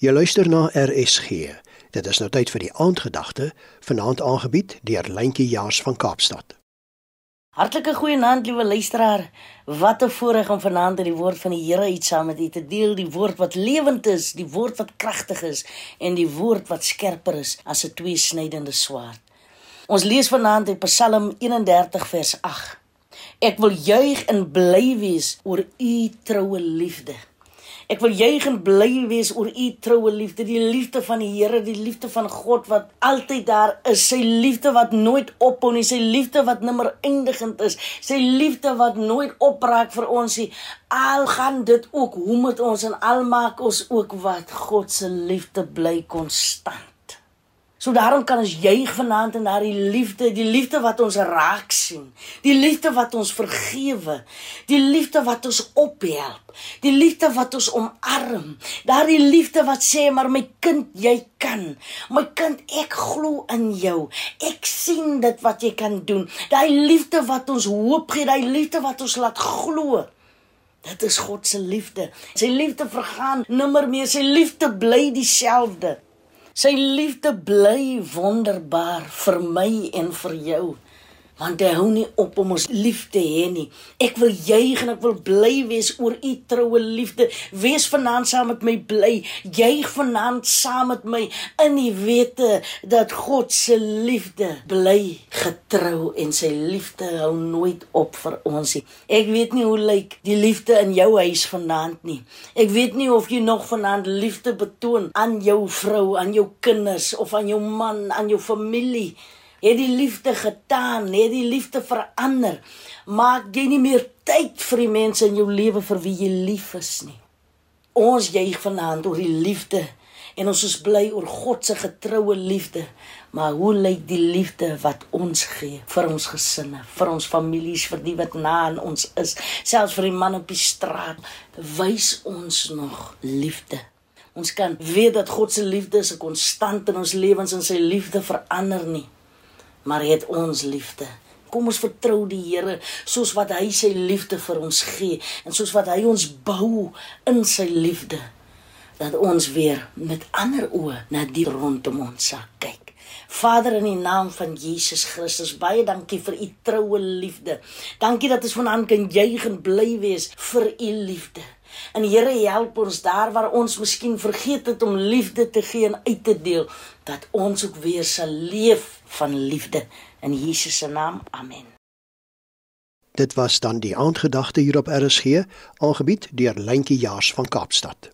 Jy luister na RSG. Dit is nou tyd vir die aandgedagte, vanaand aangebied deur Lentjie Jaars van Kaapstad. Hartlike goeienaand, liewe luisteraar. Wat 'n voorreg om vanaand in die woord van die Here iets saam met u te deel, die woord wat lewend is, die woord wat kragtig is en die woord wat skerper is as 'n tweesnydende swaard. Ons lees vanaand in Psalm 31 vers 8. Ek wil juig en bly wees oor u troue liefde. Ek wil juig en bly wees oor u troue liefde, die liefde van die Here, die liefde van God wat altyd daar is, sy liefde wat nooit ophou nie, sy liefde wat nimmer eindigend is, sy liefde wat nooit opraak vir ons nie. Al gaan dit ook, hoe moet ons en al maak ons ook wat God se liefde bly konstant. So daarom kan ons juig vanaand in daardie liefde, die liefde wat ons raak sien, die liefde wat ons vergewe, die liefde wat ons ophelp, die liefde wat ons omarm, daardie liefde wat sê maar my kind, jy kan. My kind, ek glo in jou. Ek sien dit wat jy kan doen. Daai liefde wat ons hoop gee, daai liefde wat ons laat glo. Dit is God se liefde. Sy liefde vergaan nimmer meer. Sy liefde bly dieselfde. Sy liefde bly wonderbaar vir my en vir jou. Want hy hou nie op om ons lief te hê nie. Ek wil juig en ek wil bly wees oor u troue liefde. Wees vanaand saam met my bly. Juig vanaand saam met my in die wete dat God se liefde bly getrou en sy liefde hou nooit op vir ons nie. Ek weet nie hoe lyk die liefde in jou huis vanaand nie. Ek weet nie of jy nog vanaand liefde betoon aan jou vrou, aan jou kinders of aan jou man, aan jou familie het die liefde getaan, het die liefde verander. Maak jy nie meer tyd vir die mense in jou lewe vir wie jy lief is nie. Ons juig vanaand oor die liefde en ons is bly oor God se getroue liefde. Maar hoe lyk die liefde wat ons gee vir ons gesinne, vir ons families, vir die wat na aan ons is, selfs vir die man op die straat, wys ons nog liefde. Ons kan weet dat God se liefde is 'n konstant in ons lewens en sy liefde verander nie maar hy het ons liefde. Kom ons vertrou die Here soos wat hy sy liefde vir ons gee en soos wat hy ons bou in sy liefde dat ons weer met ander oë na die rondom ons sal kyk. Vader in die naam van Jesus Christus, baie dankie vir u troue liefde. Dankie dat ons vanaand kan juig en bly wees vir u liefde. En Here help ons daar waar ons miskien vergeet het om liefde te gee en uit te deel, dat ons ook weer sal leef van liefde in Jesus se naam. Amen. Dit was dan die aandgedagte hier op RSG, aangebied deur Lentjie Jaars van Kaapstad.